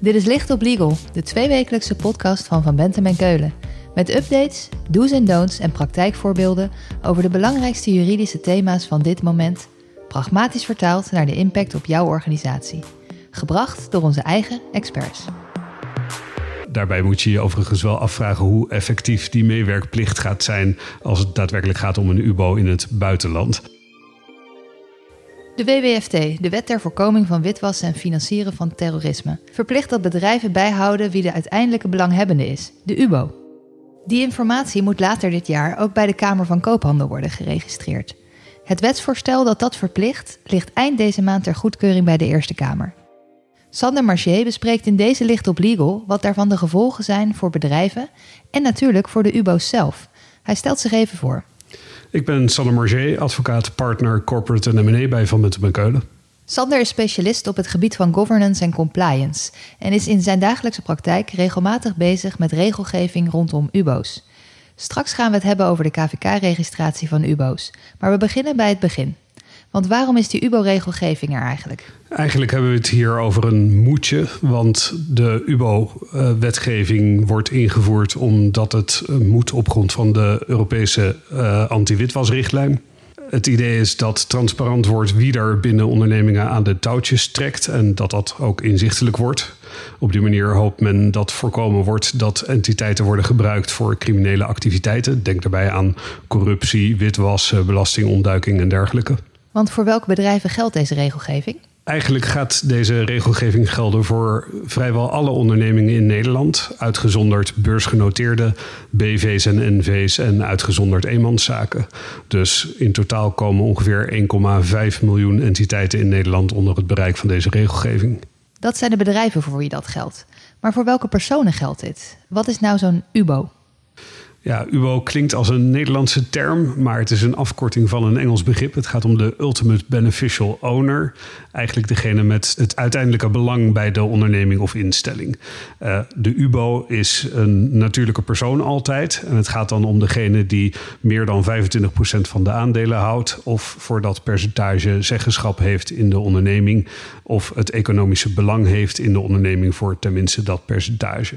Dit is Licht op Legal, de tweewekelijkse podcast van Van Bentem en Keulen. Met updates, do's en don'ts en praktijkvoorbeelden over de belangrijkste juridische thema's van dit moment, pragmatisch vertaald naar de impact op jouw organisatie. Gebracht door onze eigen experts. Daarbij moet je je overigens wel afvragen hoe effectief die meewerkplicht gaat zijn als het daadwerkelijk gaat om een UBO in het buitenland. De WWFT, de Wet ter Voorkoming van Witwassen en Financieren van Terrorisme, verplicht dat bedrijven bijhouden wie de uiteindelijke belanghebbende is, de UBO. Die informatie moet later dit jaar ook bij de Kamer van Koophandel worden geregistreerd. Het wetsvoorstel dat dat verplicht ligt eind deze maand ter goedkeuring bij de Eerste Kamer. Sander Marché bespreekt in deze licht op legal wat daarvan de gevolgen zijn voor bedrijven en natuurlijk voor de UBO's zelf. Hij stelt zich even voor. Ik ben Sander Marché, advocaat partner corporate en M&A bij Van Muntem en Keulen. Sander is specialist op het gebied van governance en compliance en is in zijn dagelijkse praktijk regelmatig bezig met regelgeving rondom UBO's. Straks gaan we het hebben over de KVK-registratie van UBO's, maar we beginnen bij het begin. Want waarom is die UBO-regelgeving er eigenlijk? Eigenlijk hebben we het hier over een moedje, want de UBO-wetgeving wordt ingevoerd omdat het moet op grond van de Europese uh, anti-witwasrichtlijn. Het idee is dat transparant wordt wie er binnen ondernemingen aan de touwtjes trekt en dat dat ook inzichtelijk wordt. Op die manier hoopt men dat voorkomen wordt dat entiteiten worden gebruikt voor criminele activiteiten. Denk daarbij aan corruptie, witwassen, belastingontduiking en dergelijke. Want voor welke bedrijven geldt deze regelgeving? Eigenlijk gaat deze regelgeving gelden voor vrijwel alle ondernemingen in Nederland, uitgezonderd beursgenoteerde BV's en NV's en uitgezonderd eenmanszaken. Dus in totaal komen ongeveer 1,5 miljoen entiteiten in Nederland onder het bereik van deze regelgeving. Dat zijn de bedrijven voor wie dat geldt. Maar voor welke personen geldt dit? Wat is nou zo'n UBO? Ja, UBO klinkt als een Nederlandse term, maar het is een afkorting van een Engels begrip. Het gaat om de Ultimate Beneficial Owner. Eigenlijk degene met het uiteindelijke belang bij de onderneming of instelling. Uh, de UBO is een natuurlijke persoon altijd. En het gaat dan om degene die meer dan 25% van de aandelen houdt. Of voor dat percentage zeggenschap heeft in de onderneming. Of het economische belang heeft in de onderneming voor tenminste dat percentage.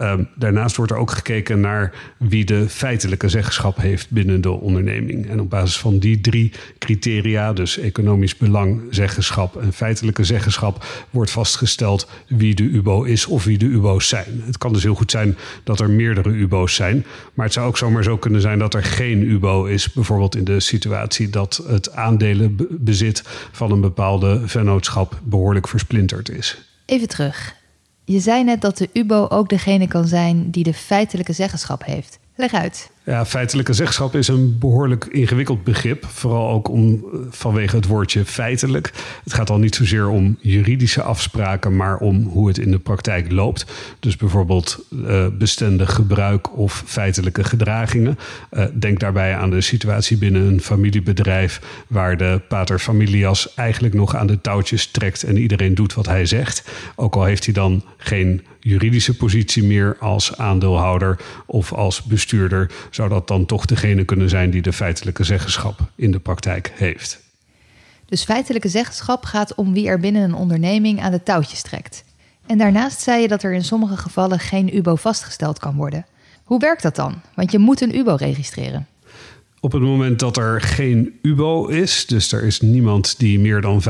Um, daarnaast wordt er ook gekeken naar wie de feitelijke zeggenschap heeft binnen de onderneming. En op basis van die drie criteria, dus economisch belang, zeggenschap en feitelijke zeggenschap, wordt vastgesteld wie de UBO is of wie de UBO's zijn. Het kan dus heel goed zijn dat er meerdere UBO's zijn, maar het zou ook zomaar zo kunnen zijn dat er geen UBO is, bijvoorbeeld in de situatie dat het aandelenbezit van een bepaalde vennootschap behoorlijk versplinterd is. Even terug. Je zei net dat de UBO ook degene kan zijn die de feitelijke zeggenschap heeft. Leg uit. Ja, feitelijke zeggenschap is een behoorlijk ingewikkeld begrip. Vooral ook om, vanwege het woordje feitelijk. Het gaat al niet zozeer om juridische afspraken, maar om hoe het in de praktijk loopt. Dus bijvoorbeeld uh, bestendig gebruik of feitelijke gedragingen. Uh, denk daarbij aan de situatie binnen een familiebedrijf waar de pater familias eigenlijk nog aan de touwtjes trekt en iedereen doet wat hij zegt. Ook al heeft hij dan geen juridische positie meer als aandeelhouder of als bestuurder, zou dat dan toch degene kunnen zijn die de feitelijke zeggenschap in de praktijk heeft. Dus feitelijke zeggenschap gaat om wie er binnen een onderneming aan de touwtjes trekt. En daarnaast zei je dat er in sommige gevallen geen UBO vastgesteld kan worden. Hoe werkt dat dan? Want je moet een UBO registreren. Op het moment dat er geen UBO is, dus er is niemand die meer dan 25%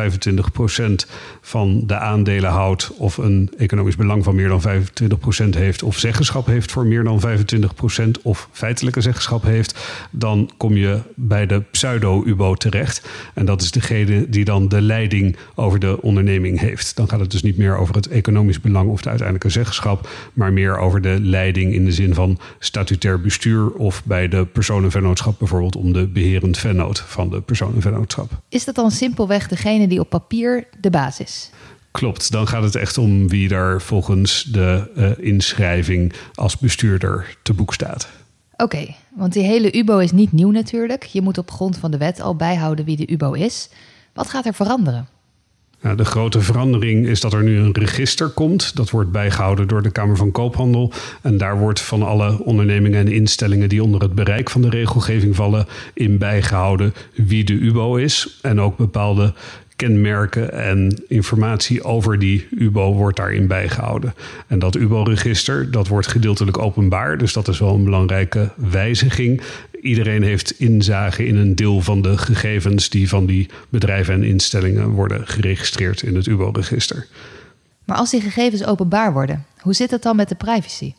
van de aandelen houdt, of een economisch belang van meer dan 25% heeft, of zeggenschap heeft voor meer dan 25%, of feitelijke zeggenschap heeft, dan kom je bij de pseudo-UBO terecht. En dat is degene die dan de leiding over de onderneming heeft. Dan gaat het dus niet meer over het economisch belang of de uiteindelijke zeggenschap, maar meer over de leiding in de zin van statutair bestuur of bij de personenvennootschap bijvoorbeeld om de beherend vennoot van de personenvennootschap. Is dat dan simpelweg degene die op papier de baas is? Klopt, dan gaat het echt om wie daar volgens de uh, inschrijving als bestuurder te boek staat. Oké, want die hele UBO is niet nieuw natuurlijk. Je moet op grond van de wet al bijhouden wie de UBO is. Wat gaat er veranderen? De grote verandering is dat er nu een register komt. Dat wordt bijgehouden door de Kamer van Koophandel. En daar wordt van alle ondernemingen en instellingen die onder het bereik van de regelgeving vallen, in bijgehouden wie de UBO is. En ook bepaalde kenmerken en informatie over die UBO wordt daarin bijgehouden. En dat UBO-register, dat wordt gedeeltelijk openbaar. Dus dat is wel een belangrijke wijziging. Iedereen heeft inzage in een deel van de gegevens die van die bedrijven en instellingen worden geregistreerd in het UBO-register. Maar als die gegevens openbaar worden, hoe zit het dan met de privacy?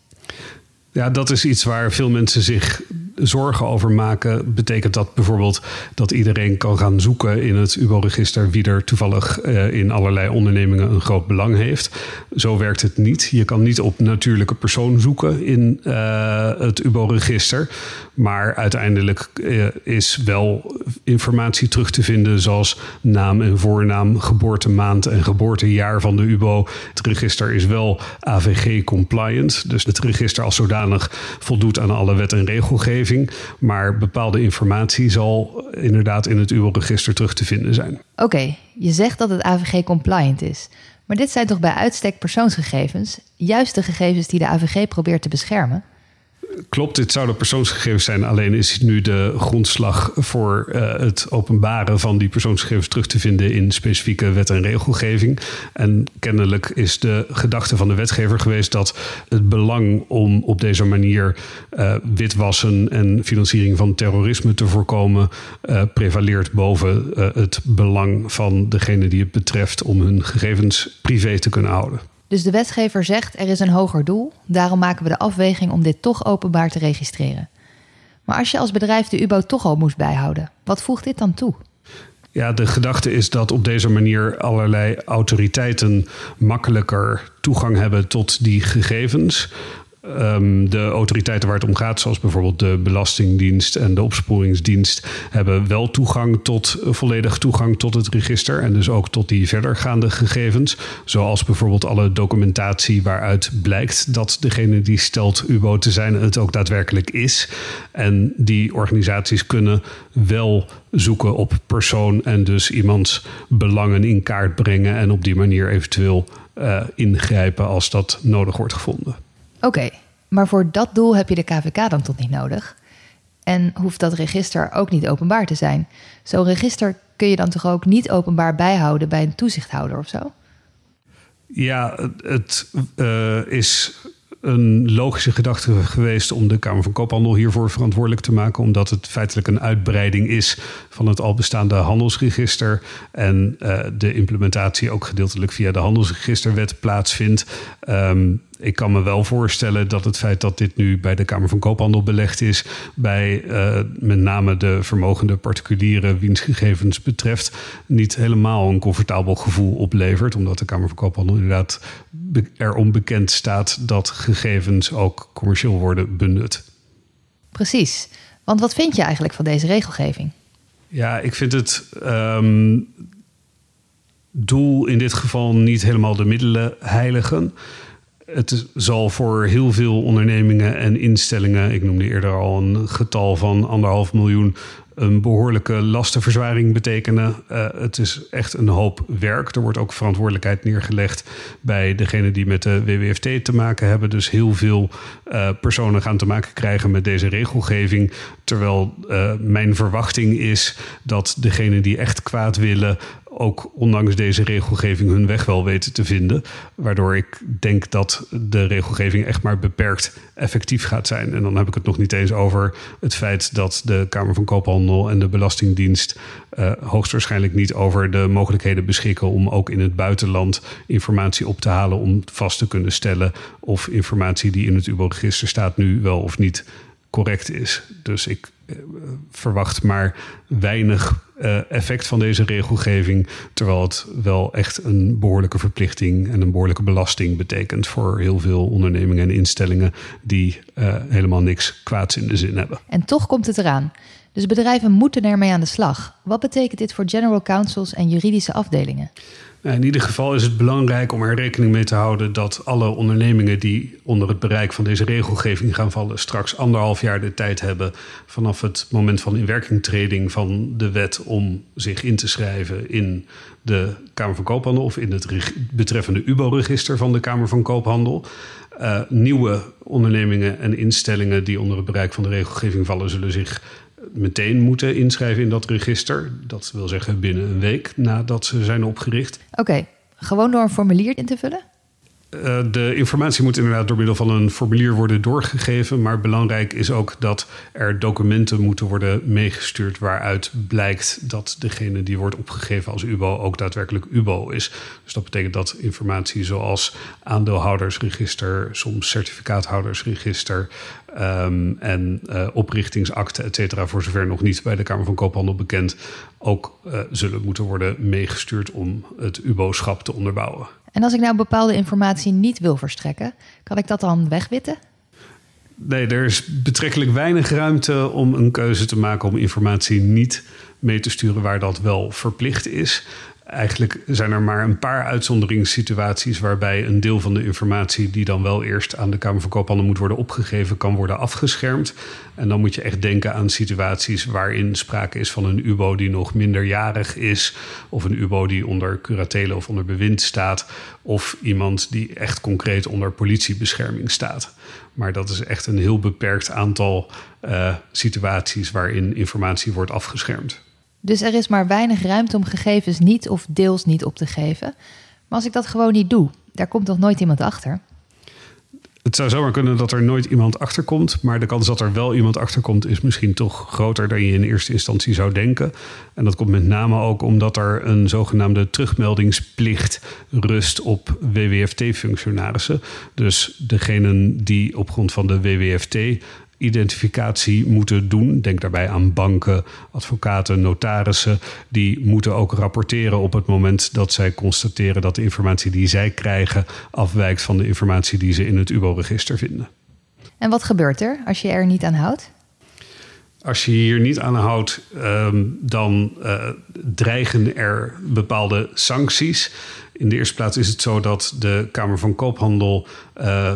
Ja, dat is iets waar veel mensen zich zorgen over maken. Betekent dat bijvoorbeeld dat iedereen kan gaan zoeken in het UBO-register wie er toevallig uh, in allerlei ondernemingen een groot belang heeft. Zo werkt het niet. Je kan niet op natuurlijke persoon zoeken in uh, het UBO-register. Maar uiteindelijk uh, is wel informatie terug te vinden, zoals naam en voornaam, geboortemaand en geboortejaar van de UBO. Het register is wel AVG-compliant. Dus het register als zodanig voldoet aan alle wet en regelgeving. Maar bepaalde informatie zal inderdaad in het UBO-register terug te vinden zijn. Oké, je zegt dat het AVG-compliant is. Maar dit zijn toch bij uitstek persoonsgegevens, juist de gegevens die de AVG probeert te beschermen? Klopt, dit zouden persoonsgegevens zijn. Alleen is nu de grondslag voor uh, het openbaren van die persoonsgegevens terug te vinden in specifieke wet en regelgeving. En kennelijk is de gedachte van de wetgever geweest dat het belang om op deze manier uh, witwassen en financiering van terrorisme te voorkomen, uh, prevaleert boven het belang van degene die het betreft om hun gegevens privé te kunnen houden. Dus de wetgever zegt er is een hoger doel, daarom maken we de afweging om dit toch openbaar te registreren. Maar als je als bedrijf de UBO toch al moest bijhouden, wat voegt dit dan toe? Ja, de gedachte is dat op deze manier allerlei autoriteiten makkelijker toegang hebben tot die gegevens. Um, de autoriteiten waar het om gaat, zoals bijvoorbeeld de Belastingdienst en de Opsporingsdienst, hebben wel toegang tot volledig toegang tot het register en dus ook tot die verdergaande gegevens. Zoals bijvoorbeeld alle documentatie waaruit blijkt dat degene die stelt UBO te zijn het ook daadwerkelijk is. En die organisaties kunnen wel zoeken op persoon en dus iemands belangen in kaart brengen en op die manier eventueel uh, ingrijpen als dat nodig wordt gevonden. Oké, maar voor dat doel heb je de KVK dan tot niet nodig. En hoeft dat register ook niet openbaar te zijn. Zo'n register kun je dan toch ook niet openbaar bijhouden bij een toezichthouder of zo? Ja, het uh, is een logische gedachte geweest om de Kamer van Koophandel hiervoor verantwoordelijk te maken, omdat het feitelijk een uitbreiding is van het al bestaande handelsregister en uh, de implementatie ook gedeeltelijk via de handelsregisterwet plaatsvindt. Um, ik kan me wel voorstellen dat het feit dat dit nu bij de Kamer van Koophandel belegd is, bij uh, met name de vermogende particulieren wiens gegevens betreft, niet helemaal een comfortabel gevoel oplevert. Omdat de Kamer van Koophandel inderdaad erom bekend staat dat gegevens ook commercieel worden benut. Precies. Want wat vind je eigenlijk van deze regelgeving? Ja, ik vind het um, doel in dit geval niet helemaal de middelen heiligen het zal voor heel veel ondernemingen en instellingen, ik noemde eerder al een getal van anderhalf miljoen, een behoorlijke lastenverzwaring betekenen. Uh, het is echt een hoop werk. Er wordt ook verantwoordelijkheid neergelegd bij degene die met de WWFT te maken hebben. Dus heel veel uh, personen gaan te maken krijgen met deze regelgeving. Terwijl uh, mijn verwachting is dat degene die echt kwaad willen ook ondanks deze regelgeving hun weg wel weten te vinden. Waardoor ik denk dat de regelgeving echt maar beperkt effectief gaat zijn. En dan heb ik het nog niet eens over het feit dat de Kamer van Koophandel en de Belastingdienst uh, hoogstwaarschijnlijk niet over de mogelijkheden beschikken om ook in het buitenland informatie op te halen om vast te kunnen stellen of informatie die in het UBO-register staat nu wel of niet correct is. Dus ik uh, verwacht maar weinig uh, effect van deze regelgeving. Terwijl het wel echt een behoorlijke verplichting en een behoorlijke belasting betekent voor heel veel ondernemingen en instellingen die uh, helemaal niks kwaads in de zin hebben. En toch komt het eraan. Dus bedrijven moeten ermee aan de slag. Wat betekent dit voor general counsels en juridische afdelingen? In ieder geval is het belangrijk om er rekening mee te houden dat alle ondernemingen die onder het bereik van deze regelgeving gaan vallen, straks anderhalf jaar de tijd hebben vanaf het moment van inwerkingtreding van de wet om zich in te schrijven in de Kamer van Koophandel of in het betreffende UBO-register van de Kamer van Koophandel. Uh, nieuwe ondernemingen en instellingen die onder het bereik van de regelgeving vallen, zullen zich meteen moeten inschrijven in dat register. Dat wil zeggen binnen een week nadat ze zijn opgericht. Oké, gewoon door een formulier in te vullen? Eh, de informatie moet inderdaad door middel van een formulier worden doorgegeven. Maar belangrijk is ook dat er documenten moeten worden meegestuurd. waaruit blijkt dat degene die wordt opgegeven als UBO ook daadwerkelijk UBO is. Dus dat betekent dat informatie zoals aandeelhoudersregister, soms certificaathoudersregister. Um, en uh, oprichtingsakte, et cetera, voor zover nog niet bij de Kamer van Koophandel bekend, ook uh, zullen moeten worden meegestuurd om het UBO-schap te onderbouwen. En als ik nou bepaalde informatie niet wil verstrekken, kan ik dat dan wegwitten? Nee, er is betrekkelijk weinig ruimte om een keuze te maken om informatie niet mee te sturen waar dat wel verplicht is. Eigenlijk zijn er maar een paar uitzonderingssituaties waarbij een deel van de informatie die dan wel eerst aan de Kamer van Koophandel moet worden opgegeven, kan worden afgeschermd. En dan moet je echt denken aan situaties waarin sprake is van een UBO die nog minderjarig is, of een UBO die onder curatele of onder bewind staat, of iemand die echt concreet onder politiebescherming staat. Maar dat is echt een heel beperkt aantal uh, situaties waarin informatie wordt afgeschermd. Dus er is maar weinig ruimte om gegevens niet of deels niet op te geven. Maar als ik dat gewoon niet doe, daar komt toch nooit iemand achter? Het zou zomaar kunnen dat er nooit iemand achterkomt. Maar de kans dat er wel iemand achterkomt is misschien toch groter dan je in eerste instantie zou denken. En dat komt met name ook omdat er een zogenaamde terugmeldingsplicht rust op WWFT-functionarissen. Dus degenen die op grond van de WWFT identificatie moeten doen. Denk daarbij aan banken, advocaten, notarissen. Die moeten ook rapporteren op het moment dat zij constateren dat de informatie die zij krijgen afwijkt van de informatie die ze in het UBO-register vinden. En wat gebeurt er als je er niet aan houdt? Als je hier niet aan houdt, ehm, dan uh, dreigen er bepaalde sancties. In de eerste plaats is het zo dat de Kamer van Koophandel uh,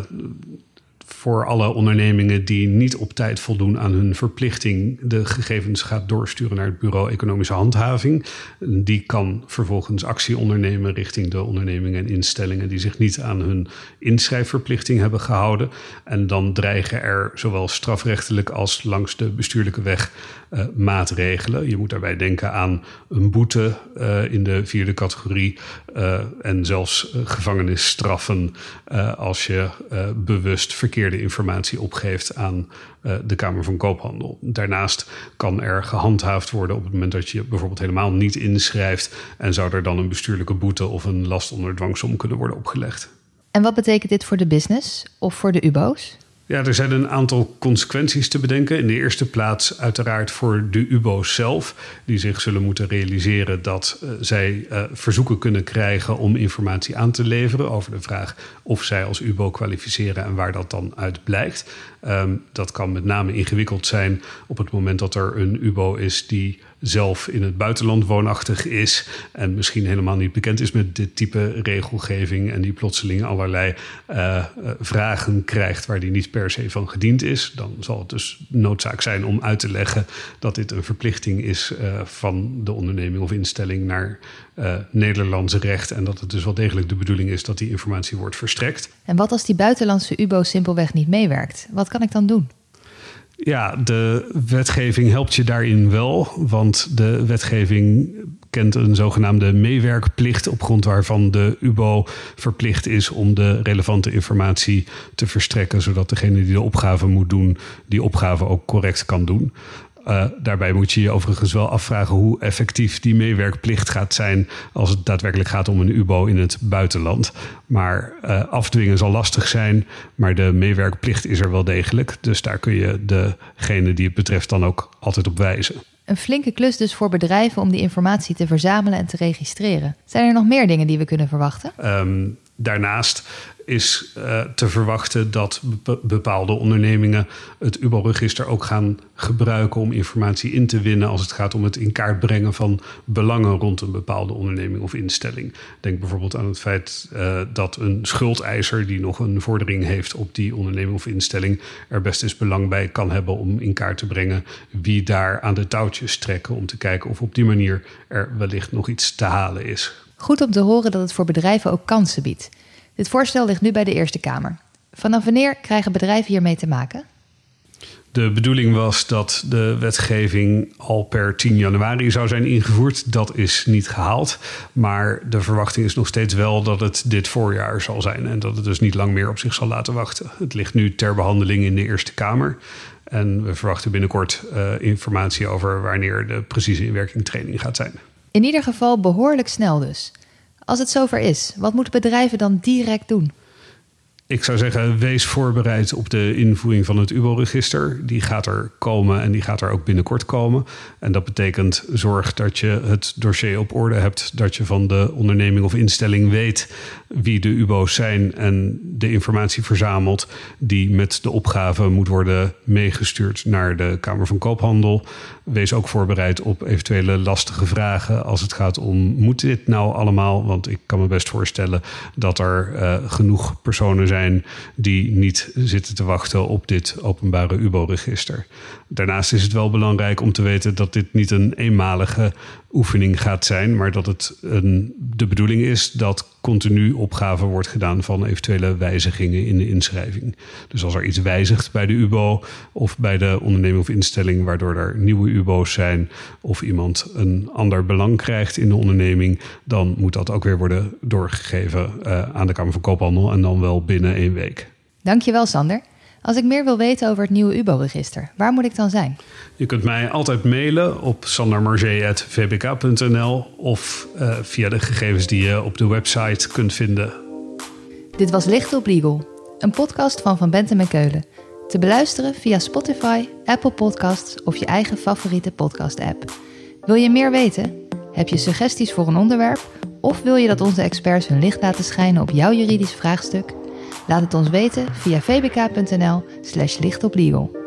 voor alle ondernemingen die niet op tijd voldoen aan hun verplichting de gegevens gaat doorsturen naar het Bureau Economische Handhaving. Die kan vervolgens actie ondernemen richting de ondernemingen en instellingen die zich niet aan hun inschrijfverplichting hebben gehouden. En dan dreigen er zowel strafrechtelijk als langs de bestuurlijke weg uh, maatregelen. Je moet daarbij denken aan een boete uh, in de vierde categorie uh, en zelfs gevangenisstraffen als je bewust verkeerde informatie opgeeft aan de Kamer van Koophandel. Daarnaast kan er gehandhaafd worden op het moment dat je bijvoorbeeld helemaal niet inschrijft en zou er dan een bestuurlijke boete of een last onder dwangsom kunnen worden opgelegd. En wat betekent dit voor de business of voor de UBO's? Ja, er zijn een aantal consequenties te bedenken. In de eerste plaats uiteraard voor de UBO's zelf, die zich zullen moeten realiseren dat uh, zij uh, verzoeken kunnen krijgen om informatie aan te leveren over de vraag of zij als UBO kwalificeren en waar dat dan uit blijkt. Um, dat kan met name ingewikkeld zijn op het moment dat er een UBO is die zelf in het buitenland woonachtig is en misschien helemaal niet bekend is met dit type regelgeving en die plotseling allerlei uh, vragen krijgt waar die niet per se van gediend is, dan zal het dus noodzaak zijn om uit te leggen dat dit een verplichting is uh, van de onderneming of instelling naar uh, Nederlandse recht en dat het dus wel degelijk de bedoeling is dat die informatie wordt verstrekt. En wat als die buitenlandse UBO simpelweg niet meewerkt? Wat kan ik dan doen? Ja, de wetgeving helpt je daarin wel, want de wetgeving kent een zogenaamde meewerkplicht op grond waarvan de UBO verplicht is om de relevante informatie te verstrekken, zodat degene die de opgave moet doen, die opgave ook correct kan doen. Uh, daarbij moet je je overigens wel afvragen hoe effectief die meewerkplicht gaat zijn als het daadwerkelijk gaat om een UBO in het buitenland. Maar uh, afdwingen zal lastig zijn, maar de meewerkplicht is er wel degelijk. Dus daar kun je degene die het betreft dan ook altijd op wijzen. Een flinke klus dus voor bedrijven om die informatie te verzamelen en te registreren. Zijn er nog meer dingen die we kunnen verwachten? Um, daarnaast is uh, te verwachten dat bepaalde ondernemingen het UBO-register ook gaan gebruiken om informatie in te winnen als het gaat om het in kaart brengen van belangen rond een bepaalde onderneming of instelling. Denk bijvoorbeeld aan het feit uh, dat een schuldeiser die nog een vordering heeft op die onderneming of instelling er best eens belang bij kan hebben om in kaart te brengen wie daar aan de touwtjes trekken om te kijken of op die manier er wellicht nog iets te halen is. Goed om te horen dat het voor bedrijven ook kansen biedt. Dit voorstel ligt nu bij de Eerste Kamer. Vanaf wanneer krijgen bedrijven hiermee te maken? De bedoeling was dat de wetgeving al per 10 januari zou zijn ingevoerd. Dat is niet gehaald. Maar de verwachting is nog steeds wel dat het dit voorjaar zal zijn. En dat het dus niet lang meer op zich zal laten wachten. Het ligt nu ter behandeling in de Eerste Kamer. En we verwachten binnenkort uh, informatie over wanneer de precieze inwerkingtraining gaat zijn. In ieder geval behoorlijk snel dus. Als het zover is, wat moeten bedrijven dan direct doen? Ik zou zeggen, wees voorbereid op de invoering van het UBO-register. Die gaat er komen en die gaat er ook binnenkort komen. En dat betekent zorg dat je het dossier op orde hebt. Dat je van de onderneming of instelling weet wie de UBO's zijn en de informatie verzamelt die met de opgave moet worden meegestuurd naar de Kamer van Koophandel. Wees ook voorbereid op eventuele lastige vragen als het gaat om moet dit nou allemaal? Want ik kan me best voorstellen dat er uh, genoeg personen zijn die niet zitten te wachten op dit openbare UBO-register. Daarnaast is het wel belangrijk om te weten dat dit niet een eenmalige oefening gaat zijn, maar dat het een, de bedoeling is dat continu opgave wordt gedaan van eventuele wijzigingen in de inschrijving. Dus als er iets wijzigt bij de UBO of bij de onderneming of instelling, waardoor er nieuwe UBO's zijn of iemand een ander belang krijgt in de onderneming, dan moet dat ook weer worden doorgegeven uh, aan de Kamer van Koophandel en dan wel binnen één week. Dankjewel, Sander. Als ik meer wil weten over het nieuwe UBO-register, waar moet ik dan zijn? Je kunt mij altijd mailen op sandermarge.vbk.nl of uh, via de gegevens die je op de website kunt vinden. Dit was Licht op Legal, een podcast van Van Bentem en Keulen. Te beluisteren via Spotify, Apple Podcasts of je eigen favoriete podcast-app. Wil je meer weten? Heb je suggesties voor een onderwerp? Of wil je dat onze experts hun licht laten schijnen op jouw juridisch vraagstuk? Laat het ons weten via vbk.nl slash lichtoplegal.